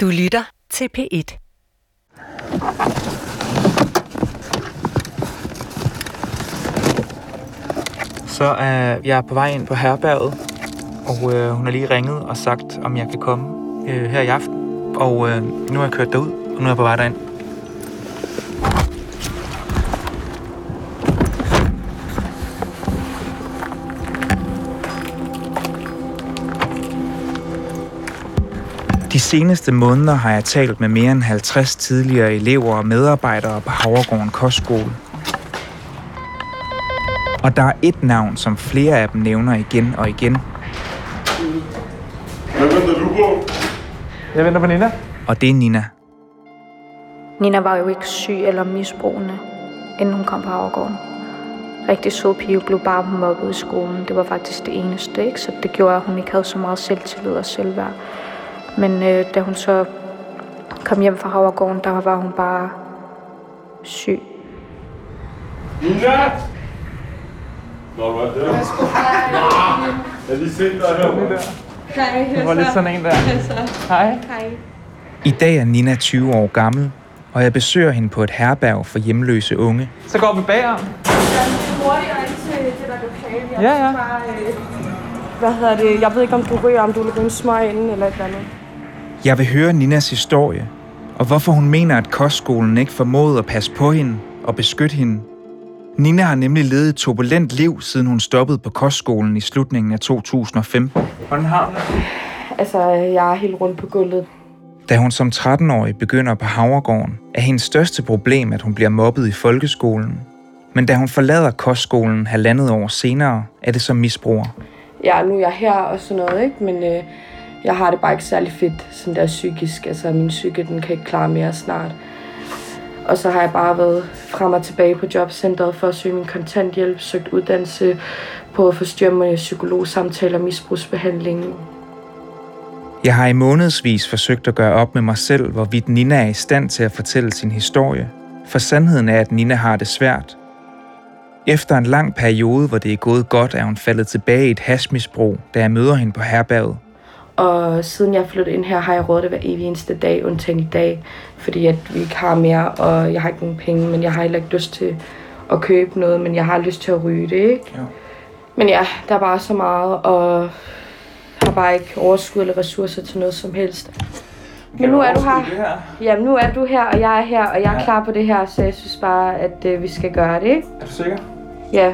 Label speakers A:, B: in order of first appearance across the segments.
A: Du lytter til P1.
B: Så er jeg på vej ind på herberget, og øh, hun har lige ringet og sagt, om jeg kan komme øh, her i aften. Og øh, nu er jeg kørt derud, og nu er jeg på vej derind. De seneste måneder har jeg talt med mere end 50 tidligere elever og medarbejdere på Havregården Kostskole. Og der er et navn, som flere af dem nævner igen og igen,
C: Hvad venter du på?
B: Jeg venter på Nina. Og det er Nina.
D: Nina var jo ikke syg eller misbrugende, inden hun kom på Havregården. Rigtig sød pige blev bare mobbet i skolen. Det var faktisk det eneste, ikke? Så det gjorde, at hun ikke havde så meget selvtillid og selvværd. Men øh, da hun så kom hjem fra Havregården, der var hun bare syg.
C: Nina! Nå, hvad er det? Jeg lige set dig her.
E: Hej,
B: Det var lidt sådan en der. Hej.
E: Hej.
B: I dag er Nina 20 år gammel, og jeg besøger hende på et herberg for hjemløse unge. Så går vi bagom.
E: Hurtigere ind til det der lokale. Jeg
B: Ja, ja.
E: Bare, øh, hvad hedder det? Jeg ved ikke, om du ryger, om du vil ryge en smøg inden eller et eller andet.
B: Jeg vil høre Ninas historie, og hvorfor hun mener, at kostskolen ikke formåede at passe på hende og beskytte hende. Nina har nemlig levet et turbulent liv, siden hun stoppede på kostskolen i slutningen af 2015. Hvordan har hun?
E: Altså, jeg er helt rundt på gulvet.
B: Da hun som 13-årig begynder på Havregården, er hendes største problem, at hun bliver mobbet i folkeskolen. Men da hun forlader kostskolen halvandet år senere, er det som misbruger.
E: Ja, nu er jeg her og sådan noget, ikke? Men øh, jeg har det bare ikke særlig fedt, sådan der psykisk. Altså, min psyke, den kan ikke klare mere snart. Og så har jeg bare været frem og tilbage på jobcentret for at søge min kontanthjælp, søgt uddannelse på at forstyrre med psykologsamtaler, misbrugsbehandling,
B: Jeg har i månedsvis forsøgt at gøre op med mig selv, hvorvidt Nina er i stand til at fortælle sin historie. For sandheden er, at Nina har det svært. Efter en lang periode, hvor det er gået godt, er hun faldet tilbage i et hashmisbrug, da jeg møder hende på herberget.
E: Og siden jeg flyttede ind her, har jeg råd det hver evig eneste dag, undtagen i dag. Fordi at vi ikke har mere, og jeg har ikke nogen penge, men jeg har heller ikke lyst til at købe noget, men jeg har lyst til at ryge det, ikke?
B: Jo.
E: Men ja, der er bare så meget, og har bare ikke overskud eller ressourcer til noget som helst. Men nu er du her. Jamen, nu er du her, og jeg er her, og jeg er
B: Ja.
E: klar på det her, så jeg synes bare, at øh, vi skal gøre det, ikke?
B: Er du sikker?
E: Ja,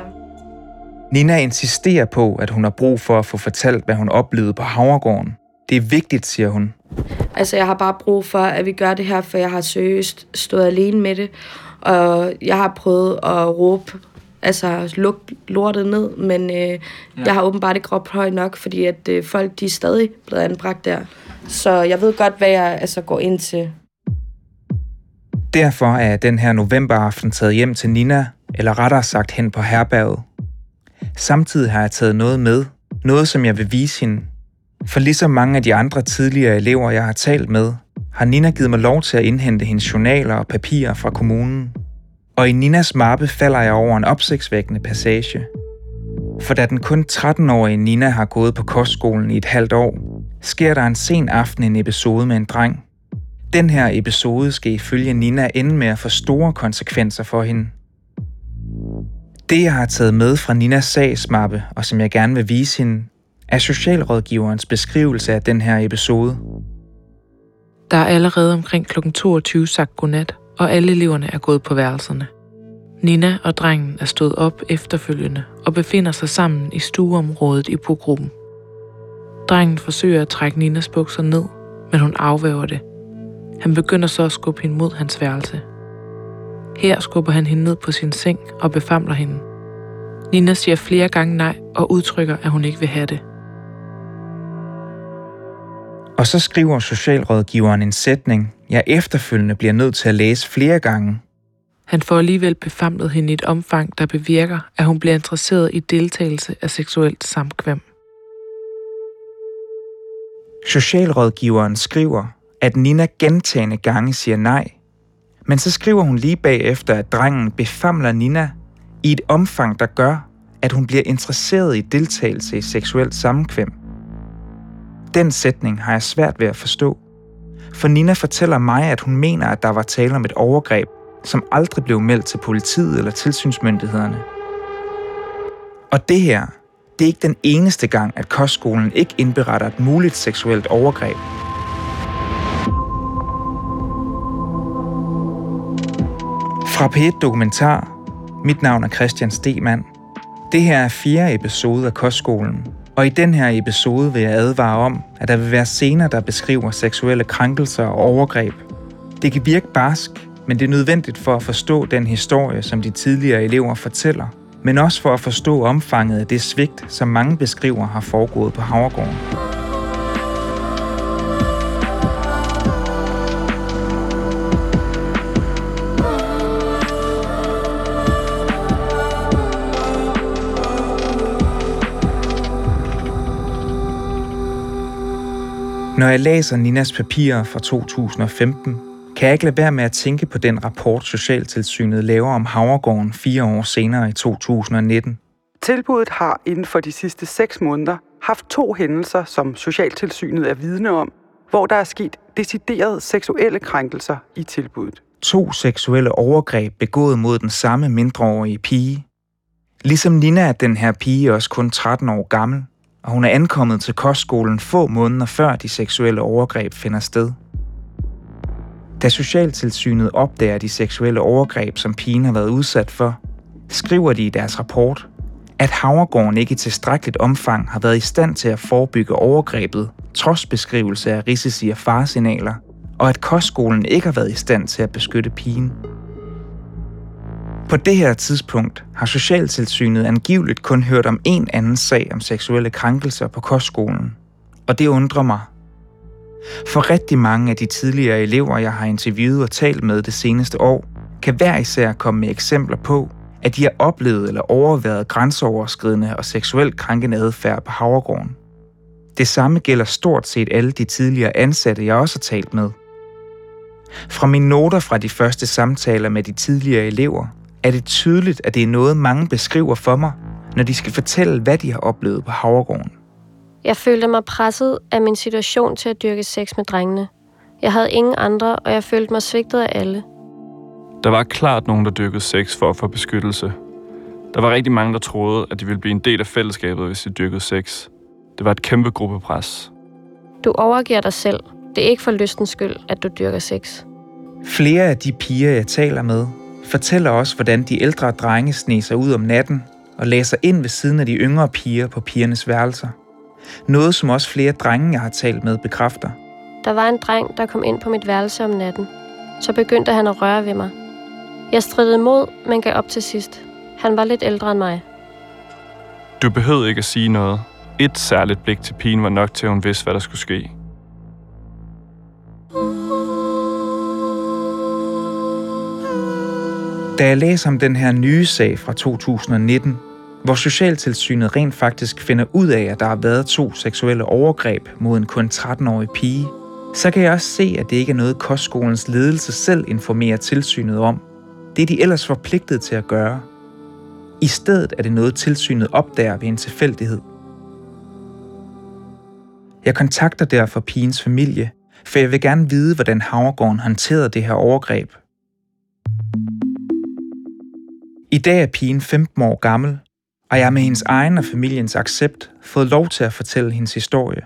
B: Nina insisterer på, at hun har brug for at få fortalt, hvad hun oplevede på Havregården. Det er vigtigt, siger hun.
E: Altså, jeg har bare brug for, at vi gør det her, for jeg har seriøst stået alene med det. Og jeg har prøvet at råbe, altså luk lortet ned, men øh, ja. jeg har åbenbart ikke råbt højt nok, fordi at øh, folk, de er stadig blevet anbragt der. Så jeg ved godt, hvad jeg altså går ind til.
B: Derfor er den her novemberaften taget hjem til Nina, eller rettere sagt hen på herberget. Samtidig har jeg taget noget med, noget som jeg vil vise hende. For ligesom mange af de andre tidligere elever, jeg har talt med, har Nina givet mig lov til at indhente hendes journaler og papirer fra kommunen. Og i Ninas mappe falder jeg over en opsigtsvækkende passage. For da den kun 13-årige Nina har gået på kostskolen i et halvt år, sker der en sen aften en episode med en dreng, den her episode skal ifølge Nina ende med at få store konsekvenser for hende. Det, jeg har taget med fra Ninas sagsmappe, og som jeg gerne vil vise hende, er socialrådgiverens beskrivelse af den her episode.
F: Der er allerede omkring kl. 22 sagt godnat, og alle eleverne er gået på værelserne. Nina og drengen er stået op efterfølgende og befinder sig sammen i stueområdet i bogruppen. Drengen forsøger at trække Ninas bukser ned, men hun afvæver det. Han begynder så at skubbe hende mod hans værelse. Her skubber han hende ned på sin seng og befamler hende. Nina siger flere gange nej og udtrykker, at hun ikke vil have det.
B: Og så skriver socialrådgiveren en sætning, jeg efterfølgende bliver nødt til at læse flere gange.
F: Han får alligevel befamlet hende i et omfang, der bevirker, at hun bliver interesseret i deltagelse af seksuelt samkvem.
B: Socialrådgiveren skriver, at Nina gentagende gange siger nej, men så skriver hun lige bagefter, at drengen befamler Nina i et omfang, der gør, at hun bliver interesseret i deltagelse i seksuelt sammenkvem. Den sætning har jeg svært ved at forstå. For Nina fortæller mig, at hun mener, at der var tale om et overgreb, som aldrig blev meldt til politiet eller tilsynsmyndighederne. Og det her, det er ikke den eneste gang, at kostskolen ikke indberetter et muligt seksuelt overgreb. Fra P1 Dokumentar. Mit navn er Christian Stemann. Det her er fjerde episode af Kostskolen, og i den her episode vil jeg advare om, at der vil være scener, der beskriver seksuelle krænkelser og overgreb. Det kan virke barsk, men det er nødvendigt for at forstå den historie, som de tidligere elever fortæller, men også for at forstå omfanget af det svigt, som mange beskriver har foregået på Havregården. Når jeg læser Ninas papirer fra 2015, kan jeg ikke lade være med at tænke på den rapport, Socialtilsynet laver om Havregården fire år senere i 2019.
A: Tilbuddet har inden for de sidste seks måneder haft to hændelser, som Socialtilsynet er vidne om, hvor der er sket deciderede seksuelle krænkelser i tilbuddet.
B: To seksuelle overgreb begået mod den samme mindreårige pige. Ligesom Nina er den her pige også kun 13 år gammel, og hun er ankommet til kostskolen få måneder før de seksuelle overgreb finder sted. Da Socialtilsynet opdager de seksuelle overgreb, som pigen har været udsat for, skriver de i deres rapport, at Havregården ikke i tilstrækkeligt omfang har været i stand til at forebygge overgrebet, trods beskrivelse af risici og faresignaler, og at kostskolen ikke har været i stand til at beskytte pigen. På det her tidspunkt har Socialtilsynet angiveligt kun hørt om en anden sag om seksuelle krænkelser på kostskolen, og det undrer mig. For rigtig mange af de tidligere elever, jeg har interviewet og talt med det seneste år, kan hver især komme med eksempler på, at de har oplevet eller overværet grænseoverskridende og seksuelt krænkende adfærd på Havregården. Det samme gælder stort set alle de tidligere ansatte, jeg også har talt med. Fra mine noter fra de første samtaler med de tidligere elever, er det tydeligt, at det er noget, mange beskriver for mig, når de skal fortælle, hvad de har oplevet på Havregården.
G: Jeg følte mig presset af min situation til at dyrke sex med drengene. Jeg havde ingen andre, og jeg følte mig svigtet af alle.
H: Der var klart nogen, der dyrkede sex for at få beskyttelse. Der var rigtig mange, der troede, at de ville blive en del af fællesskabet, hvis de dyrkede sex. Det var et kæmpe gruppepres.
G: Du overgiver dig selv. Det er ikke for lystens skyld, at du dyrker sex.
B: Flere af de piger, jeg taler med, fortæller også, hvordan de ældre drenge sne sig ud om natten og læser ind ved siden af de yngre piger på pigernes værelser. Noget, som også flere drenge, jeg har talt med, bekræfter.
G: Der var en dreng, der kom ind på mit værelse om natten. Så begyndte han at røre ved mig. Jeg stridede imod, men gav op til sidst. Han var lidt ældre end mig.
H: Du behøvede ikke at sige noget. Et særligt blik til pigen var nok til, at hun vidste, hvad der skulle ske.
B: Da jeg læser om den her nye sag fra 2019, hvor Socialtilsynet rent faktisk finder ud af, at der har været to seksuelle overgreb mod en kun 13-årig pige, så kan jeg også se, at det ikke er noget, kostskolens ledelse selv informerer tilsynet om. Det er de ellers forpligtet til at gøre. I stedet er det noget, tilsynet opdager ved en tilfældighed. Jeg kontakter derfor pigens familie, for jeg vil gerne vide, hvordan Havregården håndterede det her overgreb. I dag er pigen 15 år gammel, og jeg har med hendes egen og familiens accept fået lov til at fortælle hendes historie.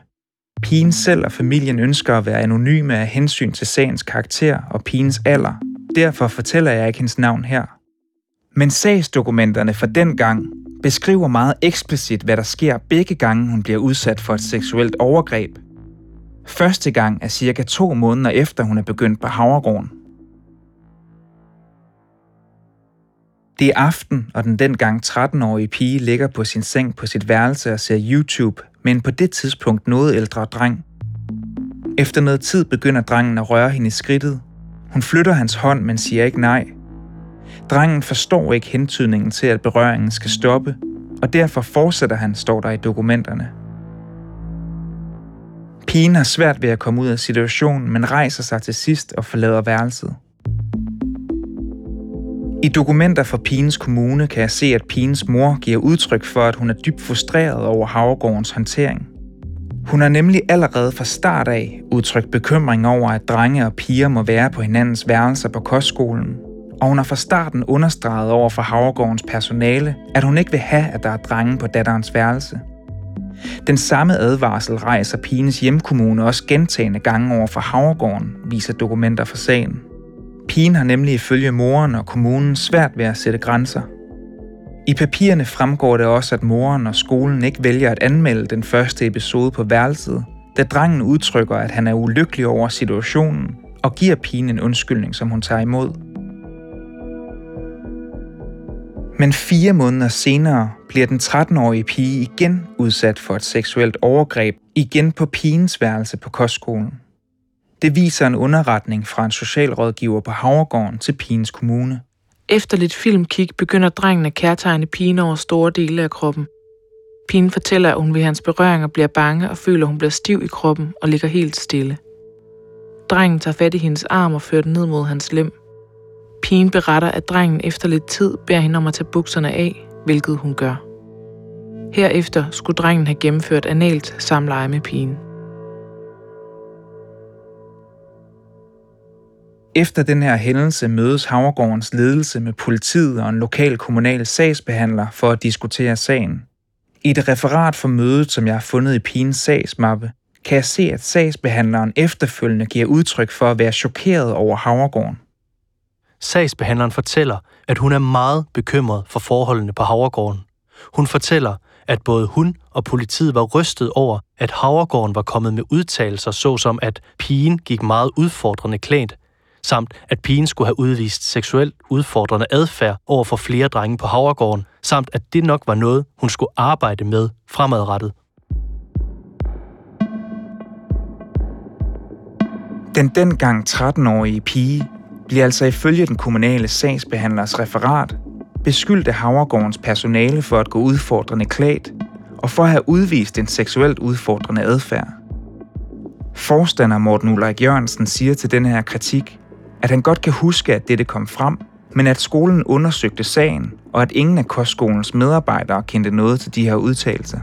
B: Pigen selv og familien ønsker at være anonyme af hensyn til sagens karakter og pigens alder. Derfor fortæller jeg ikke hendes navn her. Men sagsdokumenterne fra den gang beskriver meget eksplicit, hvad der sker begge gange, hun bliver udsat for et seksuelt overgreb. Første gang er cirka to måneder efter, hun er begyndt på Havregården. Det er aften, og den dengang 13-årige pige ligger på sin seng på sit værelse og ser YouTube men på det tidspunkt noget ældre dreng. Efter noget tid begynder drengen at røre hende i skridtet. Hun flytter hans hånd, men siger ikke nej. Drengen forstår ikke hentydningen til, at berøringen skal stoppe, og derfor fortsætter han, står der i dokumenterne. Pigen har svært ved at komme ud af situationen, men rejser sig til sidst og forlader værelset. I dokumenter fra Pines kommune kan jeg se, at Pines mor giver udtryk for, at hun er dybt frustreret over Havregårdens håndtering. Hun har nemlig allerede fra start af udtrykt bekymring over, at drenge og piger må være på hinandens værelser på kostskolen, og hun har fra starten understreget over for Havregårdens personale, at hun ikke vil have, at der er drenge på datterens værelse. Den samme advarsel rejser pigens hjemkommune også gentagende gange over for Havregården, viser dokumenter for sagen. Pigen har nemlig ifølge moren og kommunen svært ved at sætte grænser. I papirerne fremgår det også, at moren og skolen ikke vælger at anmelde den første episode på værelset, da drengen udtrykker, at han er ulykkelig over situationen og giver pigen en undskyldning, som hun tager imod. Men fire måneder senere bliver den 13-årige pige igen udsat for et seksuelt overgreb, igen på pigens værelse på kostskolen. Det viser en underretning fra en socialrådgiver på Havregården til pigens kommune.
F: Efter lidt filmkig begynder drengen at kærtegne pigen over store dele af kroppen. Pigen fortæller, at hun ved hans berøringer bliver bange og føler, at hun bliver stiv i kroppen og ligger helt stille. Drengen tager fat i hendes arm og fører den ned mod hans lem. Pigen beretter, at drengen efter lidt tid beder hende om at tage bukserne af, hvilket hun gør. Herefter skulle drengen have gennemført analt samleje med pigen.
B: Efter den her hændelse mødes Havregårdens ledelse med politiet og en lokal kommunal sagsbehandler for at diskutere sagen. I et referat for mødet, som jeg har fundet i pigens sagsmappe, kan jeg se, at sagsbehandleren efterfølgende giver udtryk for at være chokeret over Havregården.
I: Sagsbehandleren fortæller, at hun er meget bekymret for forholdene på Havregården. Hun fortæller, at både hun og politiet var rystet over, at Havregården var kommet med udtalelser såsom, at pigen gik meget udfordrende klædt, samt at pigen skulle have udvist seksuelt udfordrende adfærd over for flere drenge på Havregården, samt at det nok var noget, hun skulle arbejde med fremadrettet.
B: Den dengang 13-årige pige bliver altså ifølge den kommunale sagsbehandlers referat beskyldt af Havregårdens personale for at gå udfordrende klædt og for at have udvist en seksuelt udfordrende adfærd. Forstander Morten Ulrik Jørgensen siger til denne her kritik, at han godt kan huske, at dette kom frem, men at skolen undersøgte sagen, og at ingen af kostskolens medarbejdere kendte noget til de her udtalelser.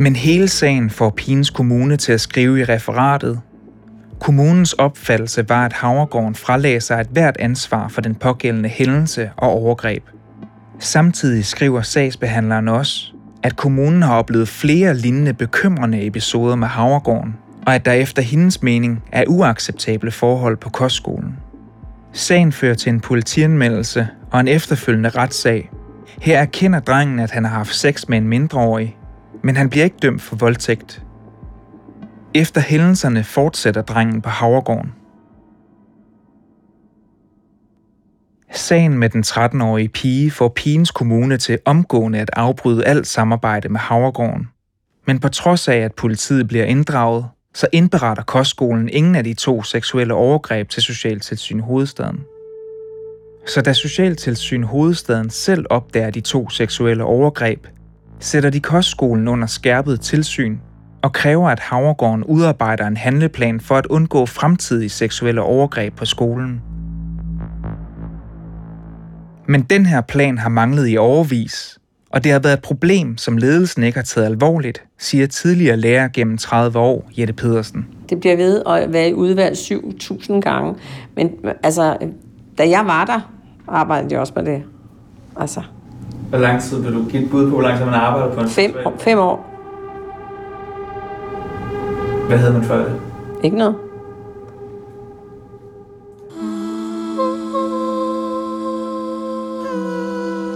B: Men hele sagen får pigens kommune til at skrive i referatet. Kommunens opfattelse var, at Havregården fralagde sig et hvert ansvar for den pågældende hændelse og overgreb. Samtidig skriver sagsbehandleren også, at kommunen har oplevet flere lignende bekymrende episoder med Havregården, og at der efter hendes mening er uacceptable forhold på kostskolen. Sagen fører til en politianmeldelse og en efterfølgende retssag. Her erkender drengen, at han har haft sex med en mindreårig, men han bliver ikke dømt for voldtægt. Efter hændelserne fortsætter drengen på Havregården. Sagen med den 13-årige pige får pigens kommune til omgående at afbryde alt samarbejde med Havregården. Men på trods af, at politiet bliver inddraget, så indberetter kostskolen ingen af de to seksuelle overgreb til Socialtilsyn Hovedstaden. Så da Socialtilsyn Hovedstaden selv opdager de to seksuelle overgreb, sætter de kostskolen under skærpet tilsyn og kræver, at Havregården udarbejder en handleplan for at undgå fremtidige seksuelle overgreb på skolen. Men den her plan har manglet i overvis, og det har været et problem, som ledelsen ikke har taget alvorligt, siger tidligere lærer gennem 30 år, Jette Pedersen.
J: Det bliver ved at være i udvalg 7.000 gange. Men altså, da jeg var der, arbejdede jeg også med det. Altså.
B: Hvor lang tid vil du give et bud på, hvor lang tid man arbejder på en
J: fem, fem år.
B: Hvad havde man før det?
J: Ikke noget.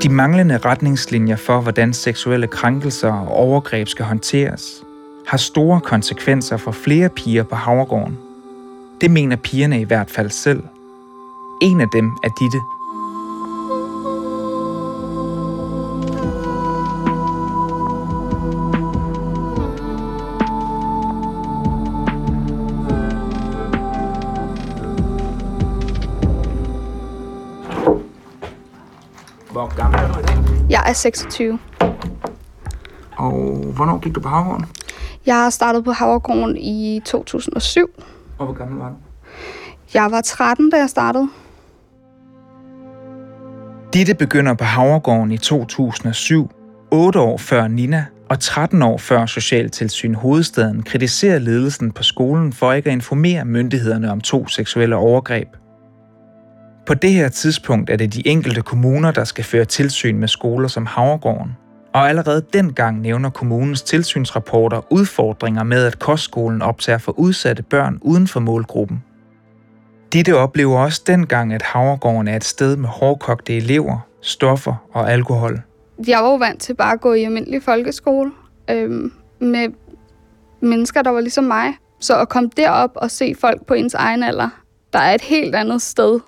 B: De manglende retningslinjer for, hvordan seksuelle krænkelser og overgreb skal håndteres, har store konsekvenser for flere piger på Havregården. Det mener pigerne i hvert fald selv. En af dem er Ditte. Hvor gammel er du?
K: Jeg er 26.
B: Og hvornår gik du på Havregården?
K: Jeg har startet på Havregården i 2007.
B: Og hvor gammel var du?
K: Jeg var 13, da jeg startede.
B: Ditte begynder på Havregården i 2007, 8 år før Nina, Og 13 år før Socialtilsyn Hovedstaden kritiserer ledelsen på skolen for ikke at informere myndighederne om to seksuelle overgreb. På det her tidspunkt er det de enkelte kommuner, der skal føre tilsyn med skoler som Havregården. Og allerede dengang nævner kommunens tilsynsrapporter udfordringer med, at kostskolen optager for udsatte børn uden for målgruppen. Ditte oplever også dengang, at Havregården er et sted med hårdkogte elever, stoffer og alkohol.
K: Jeg var jo vant til bare at gå i almindelig folkeskole øhm, med mennesker, der var ligesom mig. Så at komme derop og se folk på ens egen alder, der er et helt andet sted.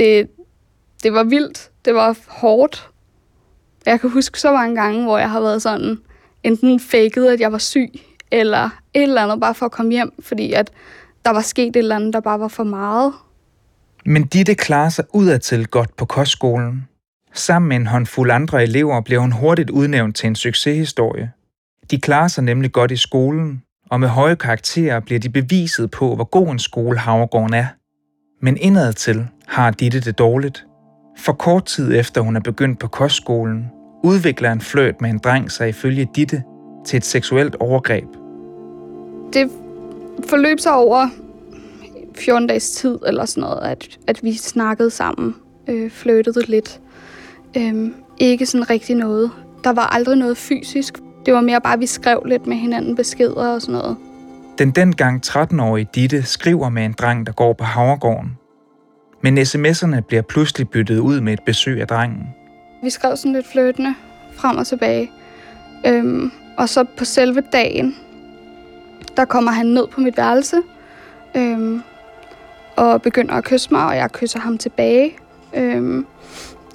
K: Det, det var vildt. Det var hårdt. Jeg kan huske så mange gange, hvor jeg har været sådan, enten faked, at jeg var syg, eller et eller andet bare for at komme hjem, fordi at der var sket et eller andet, der bare var for meget.
B: Men Ditte klarer sig udadtil godt på kostskolen. Sammen med en håndfuld andre elever bliver hun hurtigt udnævnt til en succeshistorie. De klarer sig nemlig godt i skolen, og med høje karakterer bliver de beviset på, hvor god en skole Havregården er. Men indadtil har Ditte det dårligt. For kort tid efter hun er begyndt på kostskolen, udvikler en fløjt med en dreng sig ifølge Ditte til et seksuelt overgreb.
K: Det forløb sig over 14 dages tid eller sådan noget, at, at vi snakkede sammen, øh, flyttede lidt. Øhm, ikke sådan rigtig noget. Der var aldrig noget fysisk. Det var mere bare, at vi skrev lidt med hinanden beskeder og sådan noget.
B: Den dengang 13-årige Ditte skriver med en dreng, der går på Havregården. Men sms'erne bliver pludselig byttet ud med et besøg af drengen.
K: Vi skrev sådan lidt fløtende frem og tilbage. Øhm, og så på selve dagen, der kommer han ned på mit værelse øhm, og begynder at kysse mig, og jeg kysser ham tilbage. Øhm,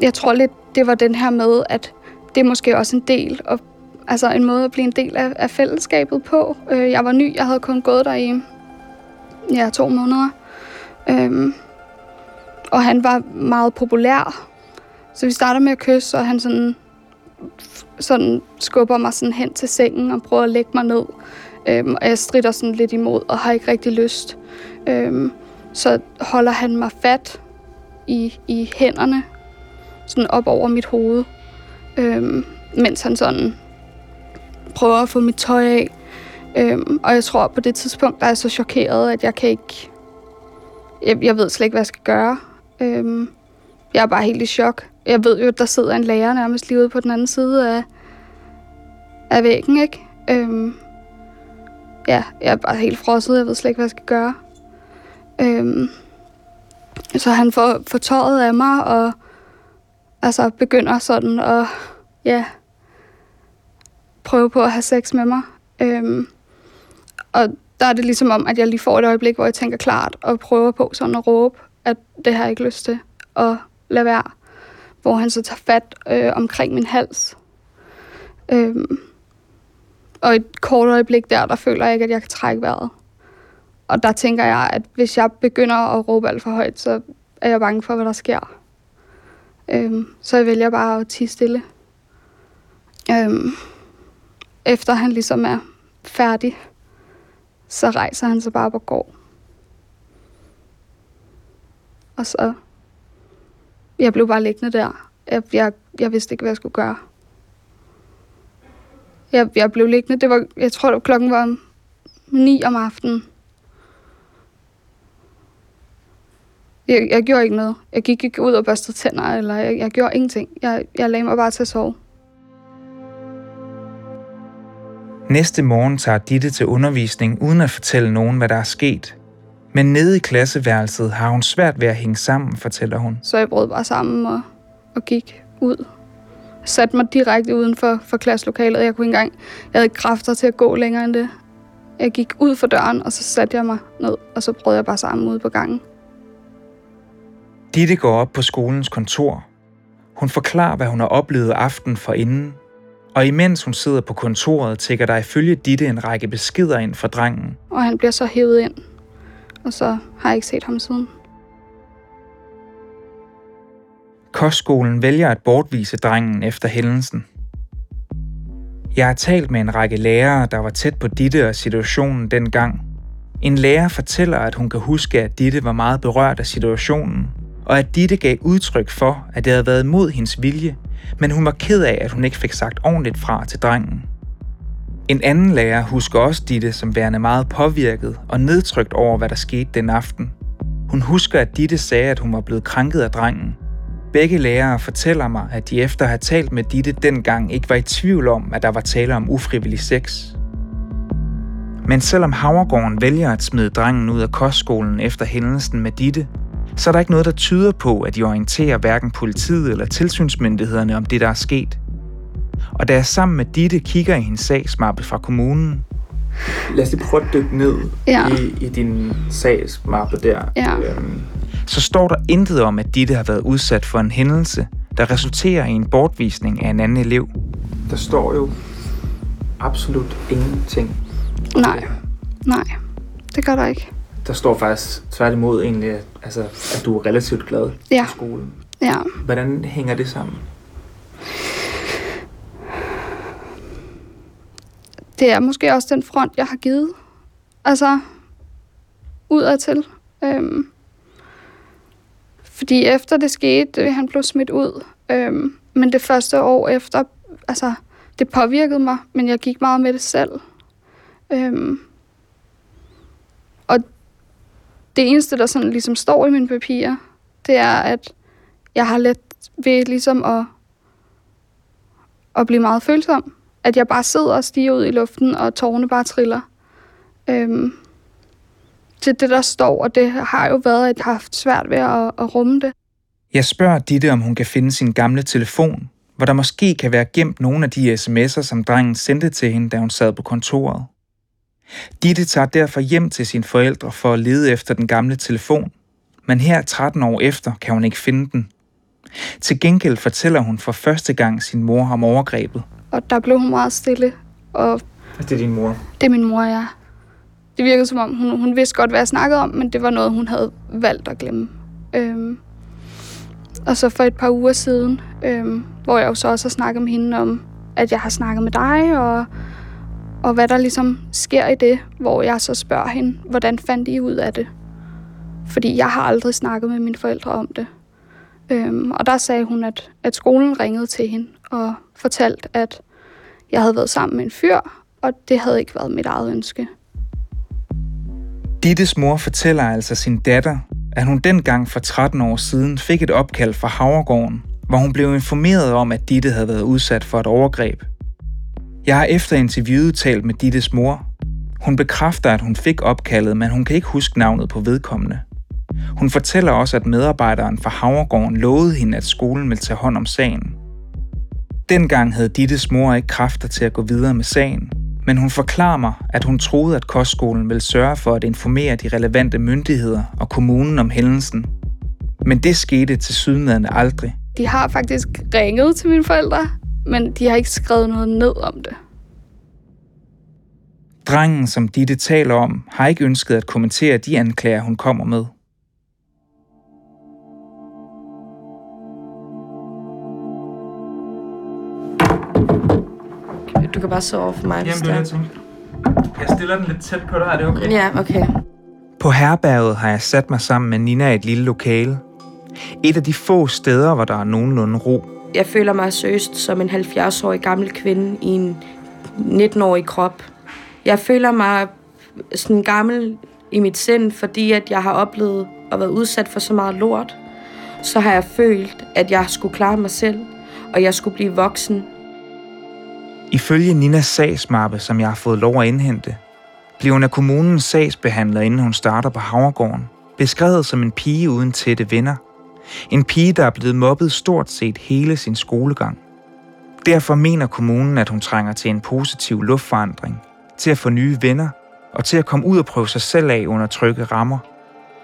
K: jeg tror lidt, det var den her med, at det er måske også en del, og, altså en måde at blive en del af, af fællesskabet på. Øh, jeg var ny, jeg havde kun gået der i ja, to måneder. Øhm, og han var meget populær. Så vi starter med at kysse, og han sådan, sådan skubber mig sådan hen til sengen og prøver at lægge mig ned. Øhm, og jeg strider sådan lidt imod og har ikke rigtig lyst. Øhm, så holder han mig fat i, i hænderne, sådan op over mit hoved, øhm, mens han sådan prøver at få mit tøj af. Øhm, og jeg tror på det tidspunkt, der er jeg så chokeret, at jeg kan ikke... Jeg, jeg ved slet ikke, hvad jeg skal gøre. Øhm, jeg er bare helt i chok. Jeg ved jo, at der sidder en lærer nærmest lige ude på den anden side af, af væggen, ikke? Øhm, ja, jeg er bare helt frosset. Jeg ved slet ikke, hvad jeg skal gøre. Øhm, så han får, får tøjet af mig, og altså begynder sådan at ja, prøve på at have sex med mig. Øhm, og der er det ligesom om, at jeg lige får et øjeblik, hvor jeg tænker klart, og prøver på sådan at råbe, at det har jeg ikke lyst til at lade være. Hvor han så tager fat øh, omkring min hals. Øhm, og et kort øjeblik der, der føler jeg ikke, at jeg kan trække vejret. Og der tænker jeg, at hvis jeg begynder at råbe alt for højt, så er jeg bange for, hvad der sker. Øhm, så jeg vælger bare at tige stille. Øhm, efter han ligesom er færdig, så rejser han sig bare op og går. Og så... Jeg blev bare liggende der. Jeg, jeg, jeg vidste ikke, hvad jeg skulle gøre. Jeg, jeg blev liggende. Det var, jeg tror, det var, klokken var 9 om aftenen. Jeg, jeg gjorde ikke noget. Jeg gik ikke ud og børstede tænder, eller jeg, jeg gjorde ingenting. Jeg, jeg lagde mig bare til at sove.
B: Næste morgen tager Ditte til undervisning uden at fortælle nogen, hvad der er sket. Men nede i klasseværelset har hun svært ved at hænge sammen, fortæller hun.
K: Så jeg brød bare sammen og, og gik ud. Satte mig direkte uden for, for klasselokalet. Jeg kunne ikke engang, jeg havde ikke kræfter til at gå længere end det. Jeg gik ud for døren, og så satte jeg mig ned, og så brød jeg bare sammen ude på gangen.
B: Ditte går op på skolens kontor. Hun forklarer, hvad hun har oplevet aften for inden. Og imens hun sidder på kontoret, tækker der ifølge Ditte en række beskeder ind for drengen.
K: Og han bliver så hævet ind. Og så har jeg ikke set ham siden.
B: Kostskolen vælger at bortvise drengen efter hændelsen. Jeg har talt med en række lærere, der var tæt på Ditte og situationen dengang. En lærer fortæller, at hun kan huske, at Ditte var meget berørt af situationen, og at Ditte gav udtryk for, at det havde været mod hendes vilje, men hun var ked af, at hun ikke fik sagt ordentligt fra til drengen. En anden lærer husker også Ditte som værende meget påvirket og nedtrykt over, hvad der skete den aften. Hun husker, at Ditte sagde, at hun var blevet krænket af drengen. Begge lærere fortæller mig, at de efter at have talt med Ditte dengang ikke var i tvivl om, at der var tale om ufrivillig sex. Men selvom Havregården vælger at smide drengen ud af kostskolen efter hændelsen med Ditte, så er der ikke noget, der tyder på, at de orienterer hverken politiet eller tilsynsmyndighederne om det, der er sket. Og da jeg sammen med Ditte kigger i hendes sagsmappe fra kommunen, Lad os lige prøve at dykke ned
K: Ja.
B: i, i din sagsmappe der.
K: Ja.
B: Øhm, så står der intet om, at Ditte har været udsat for en hændelse, der resulterer i en bortvisning af en anden elev. Der står jo absolut ingenting.
K: Nej, nej, det gør der ikke.
B: Der står faktisk tværtimod egentlig, at- altså, at du er relativt glad
K: Ja.
B: for skolen.
K: Ja,
B: Hvordan hænger det sammen?
K: Det er måske også den front, jeg har givet. Altså, udadtil. Øhm, fordi efter det skete, øh, han blev smidt ud. Øhm, men det første år efter, altså, det påvirkede mig, men jeg gik meget med det selv. Øhm, og det eneste, der sådan ligesom står i mine papirer, det er, at jeg har let ved ligesom at, at blive meget følsom. At jeg bare sidder og stiger ud i luften, og tårerne bare triller. Øhm, til det, der står, og det har jo været, at jeg har haft svært ved at, at rumme det.
B: Jeg spørger Ditte, om hun kan finde sin gamle telefon, hvor der måske kan være gemt nogle af de sms'er, som drengen sendte til hende, da hun sad på kontoret. Ditte tager derfor hjem til sine forældre for at lede efter den gamle telefon, men her 13 år efter kan hun ikke finde den. Til gengæld fortæller hun for første gang sin mor om overgrebet.
K: Og der blev hun meget stille, og
B: Det er din mor.
K: det er min mor, ja. Det virkede som om, hun, hun vidste godt, hvad jeg snakkede om, men det var noget, hun havde valgt at glemme. Øhm, og så for et par uger siden, øhm, hvor jeg jo så også har snakket med hende om, at jeg har snakket med dig, og, og hvad der ligesom sker i det, hvor jeg så spørger hende, hvordan fandt I ud af det? Fordi jeg har aldrig snakket med mine forældre om det. Øhm, og der sagde hun, at, at skolen ringede til hende og fortalte, at jeg havde været sammen med en fyr, og det havde ikke været mit eget ønske.
B: Dittes mor fortæller altså sin datter, at hun dengang for 13 år siden fik et opkald fra Havregården, hvor hun blev informeret om, at Ditte havde været udsat for et overgreb. Jeg har efter interviewet talt med Dittes mor. Hun bekræfter, at hun fik opkaldet, men hun kan ikke huske navnet på vedkommende. Hun fortæller også, at medarbejderen fra Havregården lovede hende, at skolen ville tage hånd om sagen. Dengang havde Dittes mor ikke kræfter til at gå videre med sagen, men hun forklarer mig, at hun troede, at kostskolen ville sørge for at informere de relevante myndigheder og kommunen om hændelsen. Men det skete til sydenladende aldrig.
K: De har faktisk ringet til mine forældre, men de har ikke skrevet noget ned om det.
B: Drengen, som Ditte taler om, har ikke ønsket at kommentere de anklager, hun kommer med.
E: Kan bare sidde over for mig,
B: Jamen, det er jeg tænkte. Jeg stiller den lidt tæt på dig, er det okay?
E: Ja, okay.
B: På herberget har jeg sat mig sammen med Nina i et lille lokale. Et af de få steder, hvor der er nogenlunde ro.
E: Jeg føler mig seriøst som en 70-årig gammel kvinde i en 19-årig krop. Jeg føler mig sådan gammel i mit sind, fordi at jeg har oplevet at være udsat for så meget lort. Så har jeg følt, at jeg skulle klare mig selv, og jeg skulle blive voksen.
B: Ifølge Ninas sagsmappe, som jeg har fået lov at indhente, bliver hun af kommunens sagsbehandler, inden hun starter på Havregården, beskrevet som en pige uden tætte venner. En pige, der er blevet mobbet stort set hele sin skolegang. Derfor mener kommunen, at hun trænger til en positiv luftforandring, til at få nye venner og til at komme ud og prøve sig selv af under trygge rammer.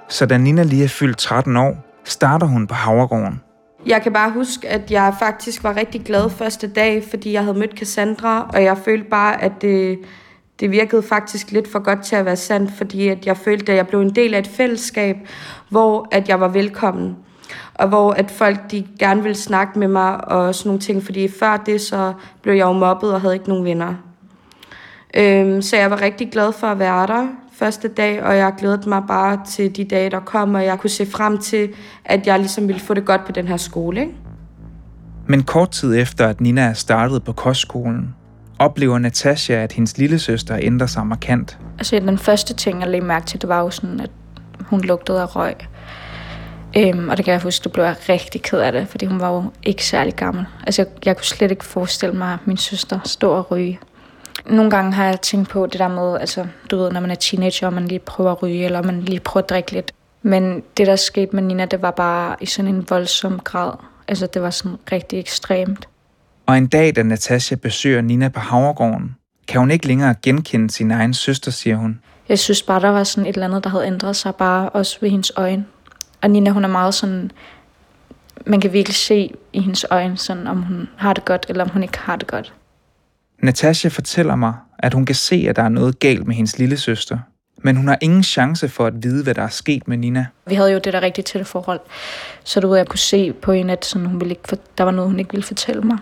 B: Så da Nina lige er fyldt 13 år, starter hun på Havregården.
E: Jeg kan bare huske, at jeg faktisk var rigtig glad første dag, fordi jeg havde mødt Cassandra, og jeg følte bare, at det, det virkede faktisk lidt for godt til at være sandt, fordi at jeg følte, at jeg blev en del af et fællesskab, hvor at jeg var velkommen. Og hvor at folk de gerne ville snakke med mig og sådan nogle ting, fordi før det så blev jeg jo mobbet og havde ikke nogen venner. Øhm, så jeg var rigtig glad for at være der første dag, og jeg glædede mig bare til de dage, der kom, og jeg kunne se frem til, at jeg ligesom ville få det godt på den her skole. Ikke?
B: Men kort tid efter, at Nina er startet på kostskolen, oplever Natasha, at hendes lille søster ændrer sig markant.
D: Altså den første ting, jeg lagde mærke til, det var jo sådan, at hun lugtede af røg. Øhm, og det kan jeg huske, det blev jeg rigtig ked af det, fordi hun var jo ikke særlig gammel. Altså jeg, jeg kunne slet ikke forestille mig, at min søster stod og ryge. Nogle gange har jeg tænkt på det der med, altså du ved, når man er teenager, og man lige prøver at ryge, eller man lige prøver at drikke lidt. Men det, der skete med Nina, det var bare i sådan en voldsom grad. Altså det var sådan rigtig ekstremt.
B: Og en dag, da Natasha besøger Nina på Havregården, kan hun ikke længere genkende sin egen søster, siger hun.
D: Jeg synes bare, der var sådan et eller andet, der havde ændret sig bare også ved hendes øjne. Og Nina, hun er meget sådan, man kan virkelig se i hendes øjne, sådan, om hun har det godt, eller om hun ikke har det godt.
B: Natasha fortæller mig, at hun kan se, at der er noget galt med hendes lille søster. Men hun har ingen chance for at vide, hvad der er sket med Nina.
D: Vi havde jo det der rigtig tætte forhold, så du ved, jeg kunne se på hende, at sådan, hun ville ikke for, der var noget, hun ikke ville fortælle mig.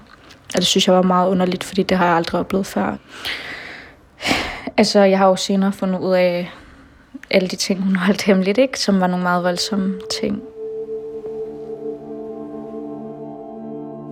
D: Og det synes jeg var meget underligt, fordi det har jeg aldrig oplevet før. Altså, jeg har jo senere fundet ud af alle de ting, hun holdt hemmeligt, ikke? som var nogle meget voldsomme ting.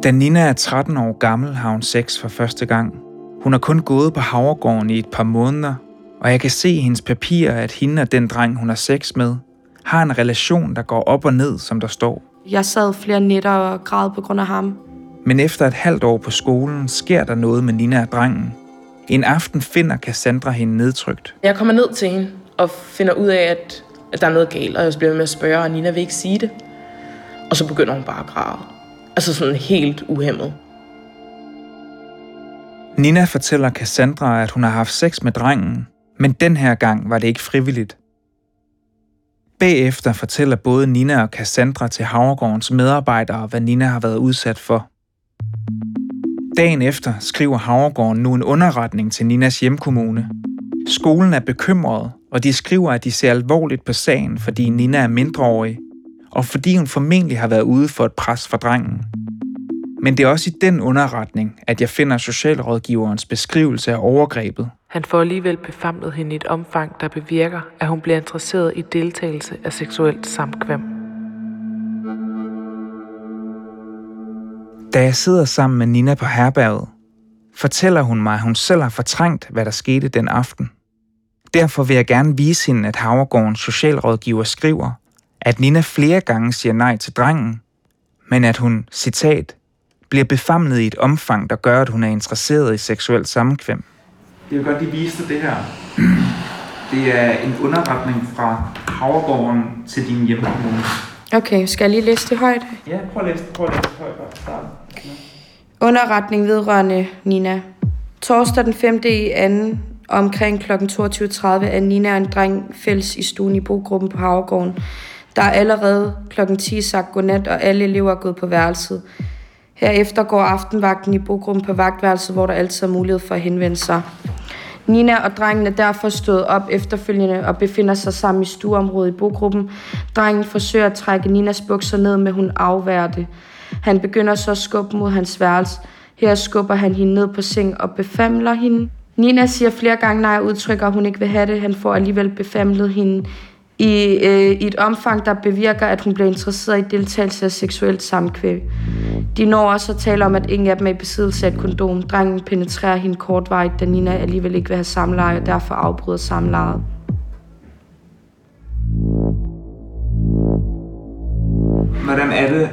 B: Da Nina er 13 år gammel, har hun sex for første gang. Hun har kun gået på Havregården i et par måneder, og jeg kan se i hendes papirer, at hende og den dreng, hun har sex med, har en relation, der går op og ned, som der står.
E: Jeg sad flere nætter og græd på grund af ham.
B: Men efter et halvt år på skolen, sker der noget med Nina og drengen. En aften finder Cassandra hende nedtrykt.
L: Jeg kommer ned til hende og finder ud af, at, at der er noget galt, og jeg bliver med at spørge, og Nina vil ikke sige det. Og så begynder hun bare at græde. Altså sådan helt uhemmet.
B: Nina fortæller Cassandra, at hun har haft sex med drengen, men den her gang var det ikke frivilligt. Bagefter fortæller både Nina og Cassandra til Havregårdens medarbejdere, hvad Nina har været udsat for. Dagen efter skriver Havregården nu en underretning til Ninas hjemkommune. Skolen er bekymret, og de skriver, at de ser alvorligt på sagen, fordi Nina er mindreårig, og fordi hun formentlig har været ude for et pres fra drengen. Men det er også i den underretning, at jeg finder socialrådgiverens beskrivelse af overgrebet.
F: Han får alligevel befamlet hende i et omfang, der bevirker, at hun bliver interesseret i deltagelse af seksuelt samkvem.
B: Da jeg sidder sammen med Nina på herberget, fortæller hun mig, at hun selv har fortrængt, hvad der skete den aften. Derfor vil jeg gerne vise hende, at Havregårdens socialrådgiver skriver, at Nina flere gange siger nej til drengen, men at hun, citat, bliver befamlet i et omfang, der gør, at hun er interesseret i seksuelt sammenkvem. Jeg vil godt lige vise dig det her. Det er en underretning fra Havregården til din hjemkommune.
E: Okay, skal jeg lige læse det højt?
B: Ja, prøv at læse det, prøv at læse det højt.
E: Underretning vedrørende Nina. Torsdag den 5. i anden omkring kl. 22.30 er Nina og en dreng fælles i stuen i bogruppen på Havregården. Der er allerede kl. 10 sagt godnat, og alle elever er gået på værelset. Herefter går aftenvagten i bogruppen på vagtværelset, hvor der altid er mulighed for at henvende sig. Nina og drengen er derfor stået op efterfølgende og befinder sig sammen i stueområdet i bogruppen. Drengen forsøger at trække Ninas bukser ned, men hun afværer det. Han begynder så at skubbe mod hans værelse. Her skubber han hende ned på seng og befamler hende. Nina siger flere gange nej og udtrykker, at hun ikke vil have det. Han får alligevel befamlet hende i, øh, i et omfang, der bevirker, at hun bliver interesseret i deltagelse af seksuelt samkvæm. De når også at tale om, at ingen af dem er i besiddelse af et kondom. Drengen penetrerer hende kortvarigt, da Nina alligevel ikke vil have samleje, og derfor afbryder samlejet.
B: Hvordan er det,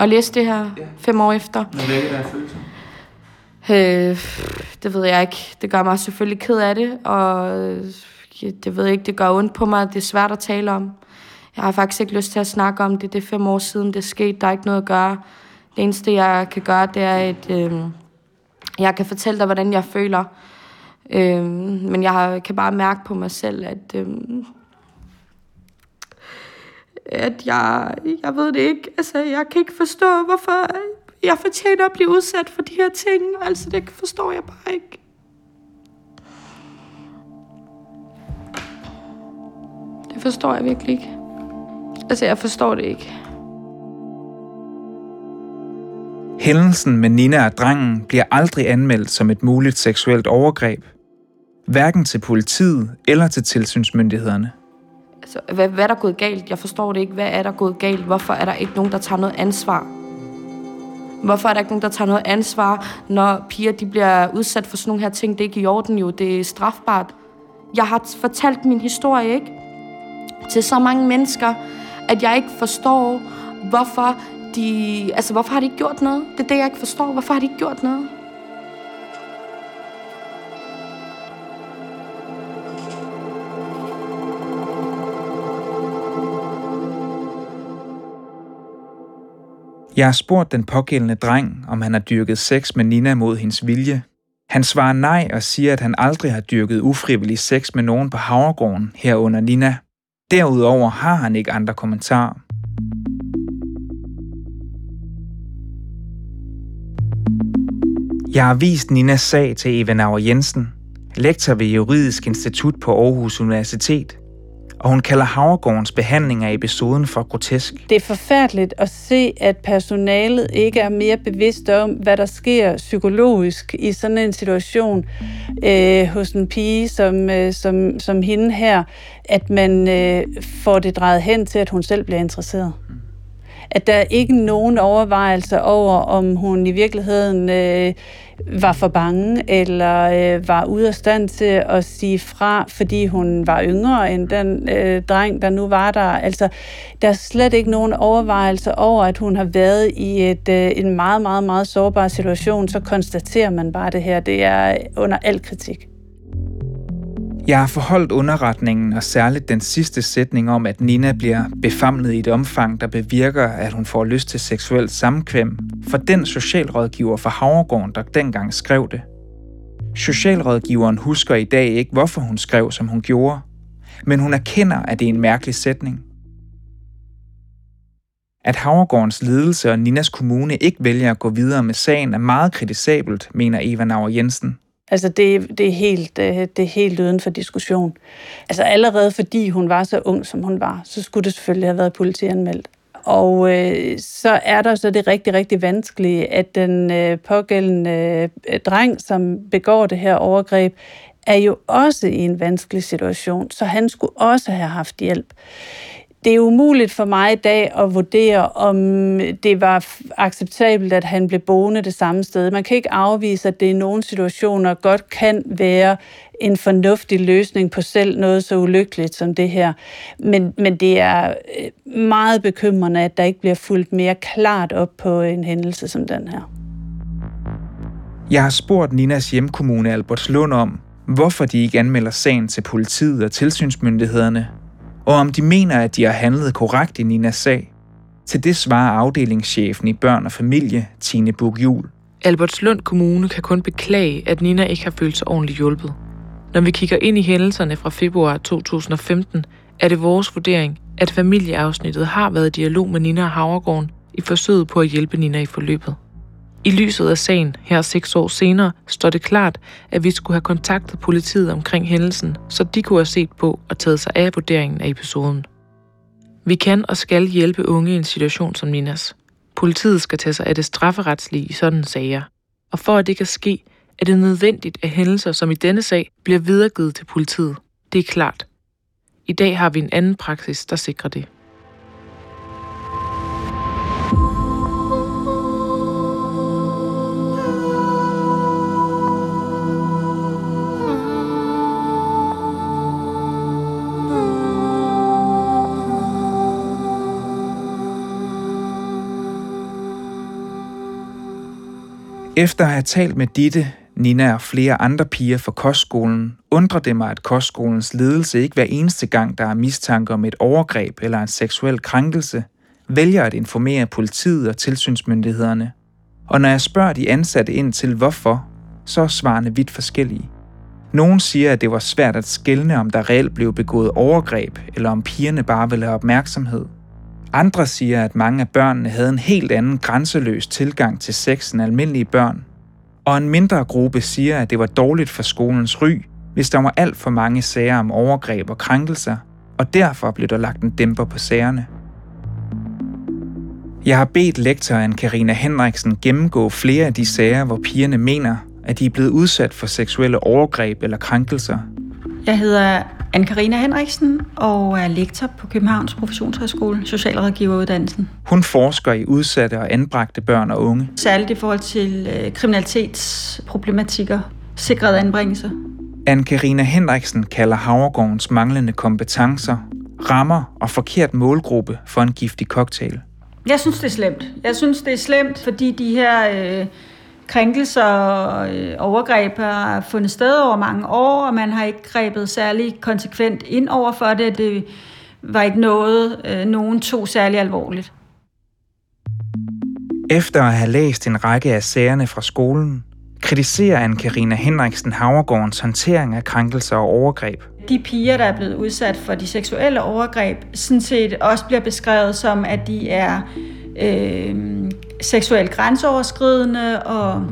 E: Og læse det her fem år efter.
B: når det er følelser?
E: Øh, det ved jeg ikke. Det gør mig selvfølgelig ked af det, og det ved jeg ikke, det gør ondt på mig. Det er svært at tale om. Jeg har faktisk ikke lyst til at snakke om det. Det er fem år siden, det skete. Der er ikke noget at gøre. Det eneste, jeg kan gøre, det er, at øh, jeg kan fortælle dig, hvordan jeg føler. Øh, men jeg har- kan bare mærke på mig selv, at, øh, at jeg, jeg ved det ikke. Altså, jeg kan ikke forstå, hvorfor jeg fortjener at blive udsat for de her ting. Altså, det forstår jeg bare ikke. Forstår jeg virkelig ikke. Altså, jeg forstår det ikke.
B: Hændelsen med Nina og drengen bliver aldrig anmeldt som et muligt seksuelt overgreb. Hverken til politiet eller til tilsynsmyndighederne.
E: Altså, hvad, hvad er der gået galt? Jeg forstår det ikke. Hvad er der gået galt? Hvorfor er der ikke nogen, der tager noget ansvar? Hvorfor er der ikke nogen, der tager noget ansvar, når piger de bliver udsat for sådan nogle her ting? Det er ikke i orden jo, det er strafbart. Jeg har fortalt min historie, ikke? Til så mange mennesker, at jeg ikke forstår, hvorfor de... Altså, hvorfor har de ikke gjort noget? Det er det, jeg ikke forstår. Hvorfor har de ikke gjort noget?
B: Jeg har spurgt den pågældende dreng, om han har dyrket sex med Nina mod hendes vilje. Han svarer nej og siger, at han aldrig har dyrket ufrivillig sex med nogen på Havregården herunder Nina. Derudover har han ikke andre kommentarer. Jeg har vist Ninas sag til Eva Nauer Jensen, lektor ved Juridisk Institut på Aarhus Universitet, og hun kalder Havregårdens behandling af episoden for grotesk.
M: Det er forfærdeligt at se, at personalet ikke er mere bevidst om, hvad der sker psykologisk i sådan en situation øh, hos en pige som, øh, som, som hende her, at man øh, får det drejet hen til, at hun selv bliver interesseret at der er ikke nogen overvejelser over, om hun i virkeligheden øh, var for bange, eller øh, var ude af stand til at sige fra, fordi hun var yngre end den øh, dreng, der nu var der. Altså, der er slet ikke nogen overvejelser over, at hun har været i et, øh, en meget, meget, meget sårbar situation. Så konstaterer man bare det her. Det er under al kritik.
B: Jeg har forholdt underretningen, og særligt den sidste sætning om, at Nina bliver befamlet i et omfang, der bevirker, at hun får lyst til seksuelt samkvem, for den socialrådgiver fra Havregården, der dengang skrev det. Socialrådgiveren husker i dag ikke, hvorfor hun skrev, som hun gjorde, men hun erkender, at det er en mærkelig sætning. At Havregårdens ledelse og Ninas kommune ikke vælger at gå videre med sagen er meget kritisabelt, mener Eva Nauer Jensen.
M: Altså det, det, er helt, øh, det er helt uden for diskussion. Altså allerede fordi hun var så ung, som hun var, så skulle det selvfølgelig have været politianmeldt. Og øh, så er der så det rigtig, rigtig vanskelige, at den øh, pågældende øh, dreng, som begår det her overgreb, er jo også i en vanskelig situation, så han skulle også have haft hjælp det er umuligt for mig i dag at vurdere, om det var acceptabelt, at han blev boende det samme sted. Man kan ikke afvise, at det i nogle situationer godt kan være en fornuftig løsning på selv noget så ulykkeligt som det her. Men, men det er øh, meget bekymrende, at der ikke bliver fuldt mere klart op på en hændelse som den her.
B: Jeg har spurgt Ninas hjemkommune Albertslund om, hvorfor de ikke anmelder sagen til politiet og tilsynsmyndighederne, og om de mener, at de har handlet korrekt i Ninas sag. Til det svarer afdelingschefen i børn og familie, Tine Bugjul.
F: Albertslund Kommune kan kun beklage, at Nina ikke har følt sig ordentligt hjulpet. Når vi kigger ind i hændelserne fra februar 2015, er det vores vurdering, at familieafsnittet har været i dialog med Nina og Havregården i forsøget på at hjælpe Nina i forløbet. I lyset af sagen, her seks år senere, står det klart, at vi skulle have kontaktet politiet omkring hændelsen, så de kunne have set på og taget sig af vurderingen af episoden. Vi kan og skal hjælpe unge i en situation som Ninas. Politiet skal tage sig af det strafferetslige i sådan sager. Og for at det kan ske, er det nødvendigt, at hændelser som i denne sag bliver videregivet til politiet. Det er klart. I dag har vi en anden praksis, der sikrer det.
B: Efter at have talt med Ditte, Nina og flere andre piger fra kostskolen, undrer det mig, at kostskolens ledelse ikke hver eneste gang, der er mistanke om et overgreb eller en seksuel krænkelse, vælger at informere politiet og tilsynsmyndighederne. Og når jeg spørger de ansatte ind til hvorfor, så er svarene vidt forskellige. Nogle siger, at det var svært at skelne, om der reelt blev begået overgreb, eller om pigerne bare ville have opmærksomhed – andre siger, at mange af børnene havde en helt anden grænseløs tilgang til sex end almindelige børn. Og en mindre gruppe siger, at det var dårligt for skolens ry, hvis der var alt for mange sager om overgreb og krænkelser, og derfor blev der lagt en dæmper på sagerne. Jeg har bedt lektoren Karina Henriksen gennemgå flere af de sager, hvor pigerne mener, at de er blevet udsat for seksuelle overgreb eller krænkelser.
N: Jeg hedder Anne-Karina Henriksen og er lektor på Københavns Professionshøjskole, socialrådgiveruddannelsen.
B: Hun forsker i udsatte og anbragte børn og unge.
N: Særligt i forhold til øh, kriminalitetsproblematikker, sikret anbringelse.
B: Anne-Karina Henriksen kalder Havregårdens manglende kompetencer, rammer og forkert målgruppe for en giftig cocktail.
N: Jeg synes, det er slemt. Jeg synes, det er slemt, fordi de her øh, krænkelser og øh, overgreb har fundet sted over mange år, og man har ikke grebet særlig konsekvent ind over for det. Det var ikke noget, øh, nogen tog særlig alvorligt.
B: Efter at have læst en række af sagerne fra skolen, kritiserer Anne-Karina Henriksen Havregårdens håndtering af krænkelser og overgreb.
N: De piger, der er blevet udsat for de seksuelle overgreb, sådan set også bliver beskrevet som, at de er øh, seksuelt grænseoverskridende og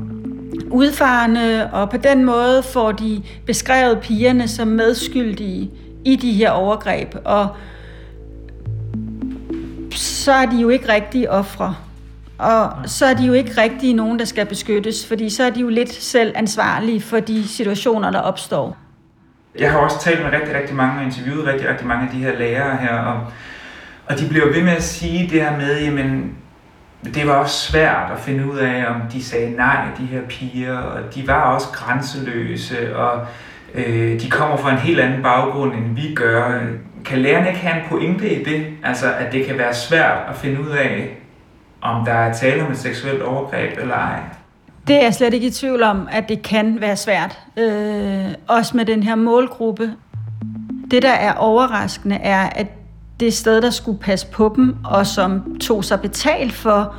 N: udfarende, og på den måde får de beskrevet pigerne som medskyldige i de her overgreb. Og så er de jo ikke rigtige ofre. Og så er de jo ikke rigtige nogen, der skal beskyttes, fordi så er de jo lidt selv ansvarlige for de situationer, der opstår.
B: Jeg har også talt med rigtig, rigtig mange og interviewet rigtig, rigtig mange af de her lærere her, og, og de bliver ved med at sige det her med, jamen, det var også svært at finde ud af, om de sagde nej, de her piger, og de var også grænseløse, og øh, de kommer fra en helt anden baggrund, end vi gør. Kan lærerne ikke have en pointe i det? Altså, at det kan være svært at finde ud af, om der er tale om et seksuelt overgreb eller ej?
N: Det er jeg slet ikke i tvivl om, at det kan være svært. Øh, også med den her målgruppe. Det, der er overraskende, er, at det sted, der skulle passe på dem, og som tog sig betalt for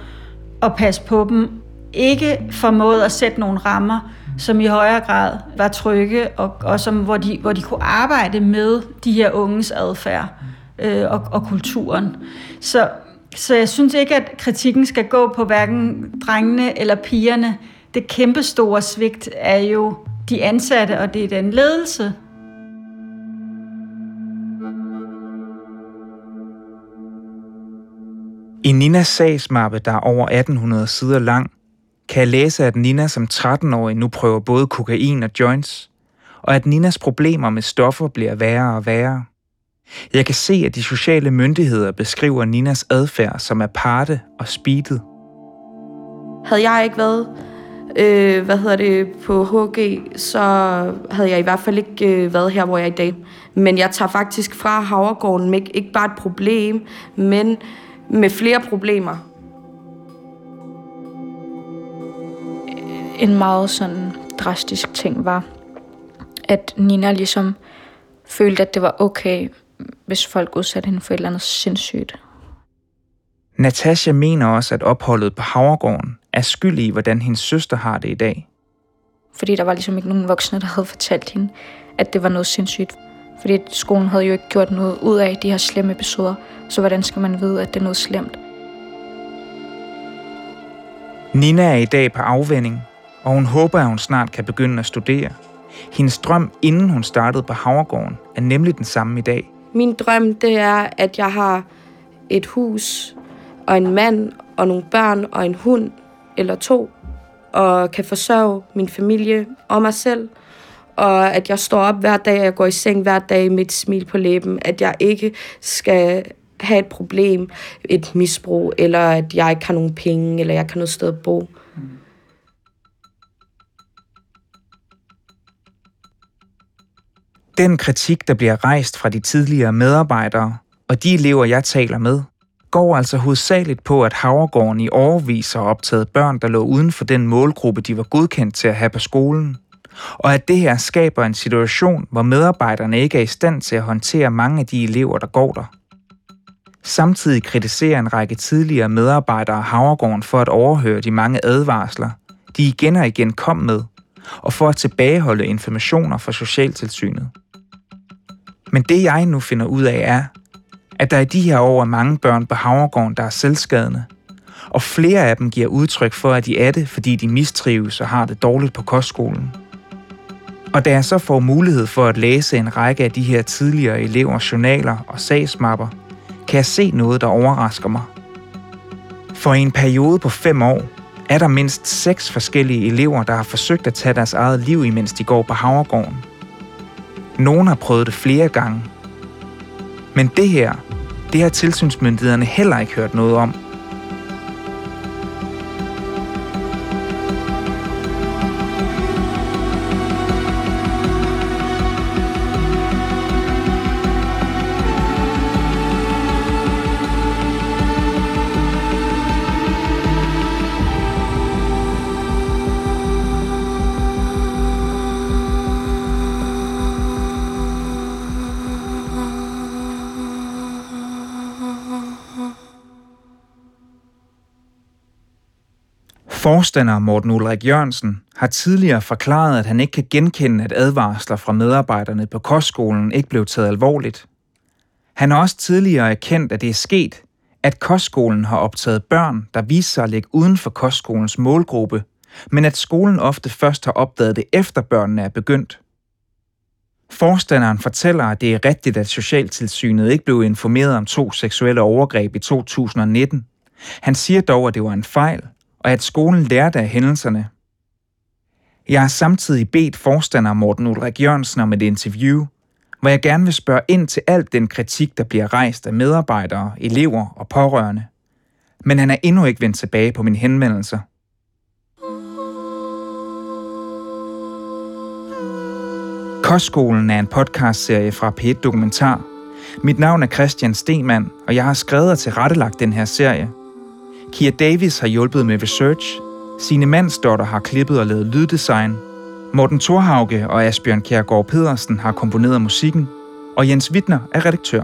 N: at passe på dem, ikke formåede at sætte nogle rammer, som i højere grad var trygge, og, og som, hvor, de, hvor de kunne arbejde med de her unges adfærd øh, og, og kulturen. Så, så jeg synes ikke, at kritikken skal gå på hverken drengene eller pigerne. Det kæmpestore svigt er jo de ansatte, og det er den ledelse,
B: I Ninas sagsmappe, der er over 1800 sider lang, kan jeg læse, at Nina som 13-årig nu prøver både kokain og joints, og at Ninas problemer med stoffer bliver værre og værre. Jeg kan se, at de sociale myndigheder beskriver Ninas adfærd som aparte og speedet.
E: Havde jeg ikke været øh, hvad hedder det, på HG, så havde jeg i hvert fald ikke øh, været her, hvor jeg er i dag. Men jeg tager faktisk fra Havregården med ikke bare et problem, men med flere problemer.
D: En meget sådan drastisk ting var, at Nina ligesom følte, at det var okay, hvis folk udsatte hende for et eller andet sindssygt.
B: Natasha mener også, at opholdet på Havregården er skyld i, hvordan hendes søster har det i dag.
D: Fordi der var ligesom ikke nogen voksne, der havde fortalt hende, at det var noget sindssygt. Fordi skolen havde jo ikke gjort noget ud af de her slemme episoder. Så hvordan skal man vide, at det er noget slemt?
B: Nina er i dag på afvænding, og hun håber, at hun snart kan begynde at studere. Hendes drøm, inden hun startede på Havregården, er nemlig den samme i dag.
E: Min drøm, det er, at jeg har et hus og en mand og nogle børn og en hund eller to, og kan forsørge min familie og mig selv, og at jeg står op hver dag, og jeg går i seng hver dag med et smil på læben, at jeg ikke skal have et problem, et misbrug, eller at jeg ikke har nogen penge, eller jeg kan noget sted at bo.
B: Den kritik, der bliver rejst fra de tidligere medarbejdere og de elever, jeg taler med, går altså hovedsageligt på, at Havregården i overvis har optaget børn, der lå uden for den målgruppe, de var godkendt til at have på skolen. Og at det her skaber en situation, hvor medarbejderne ikke er i stand til at håndtere mange af de elever, der går der. Samtidig kritiserer en række tidligere medarbejdere Havregården for at overhøre de mange advarsler, de igen og igen kom med, og for at tilbageholde informationer fra Socialtilsynet. Men det jeg nu finder ud af er, at der i de her år er mange børn på Havregården, der er selvskadende, og flere af dem giver udtryk for, at de er det, fordi de mistrives og har det dårligt på kostskolen. Og da jeg så får mulighed for at læse en række af de her tidligere elevers journaler og sagsmapper, kan jeg se noget, der overrasker mig. For i en periode på fem år er der mindst seks forskellige elever, der har forsøgt at tage deres eget liv, imens de går på Havregården. Nogle har prøvet det flere gange. Men det her, det har tilsynsmyndighederne heller ikke hørt noget om. Forstander Morten Ulrik Jørgensen har tidligere forklaret, at han ikke kan genkende, at advarsler fra medarbejderne på kostskolen ikke blev taget alvorligt. Han har også tidligere erkendt, at det er sket, at kostskolen har optaget børn, der viser sig at ligge uden for kostskolens målgruppe, men at skolen ofte først har opdaget det efter børnene er begyndt. Forstanderen fortæller, at det er rigtigt, at Socialtilsynet ikke blev informeret om to seksuelle overgreb i 2019. Han siger dog, at det var en fejl, og at skolen lærte af hændelserne. Jeg har samtidig bedt forstander Morten Ulrik Jørgensen om et interview, hvor jeg gerne vil spørge ind til alt den kritik, der bliver rejst af medarbejdere, elever og pårørende. Men han er endnu ikke vendt tilbage på mine henvendelser. Kostskolen er en podcastserie fra P1 Dokumentar. Mit navn er Christian Stemann, og jeg har skrevet og tilrettelagt den her serie – Kia Davis har hjulpet med research, Sine Mandsdotter har klippet og lavet lyddesign, Morten Thorhauge og Asbjørn Kjærgaard Pedersen har komponeret musikken, og Jens Wittner er redaktør.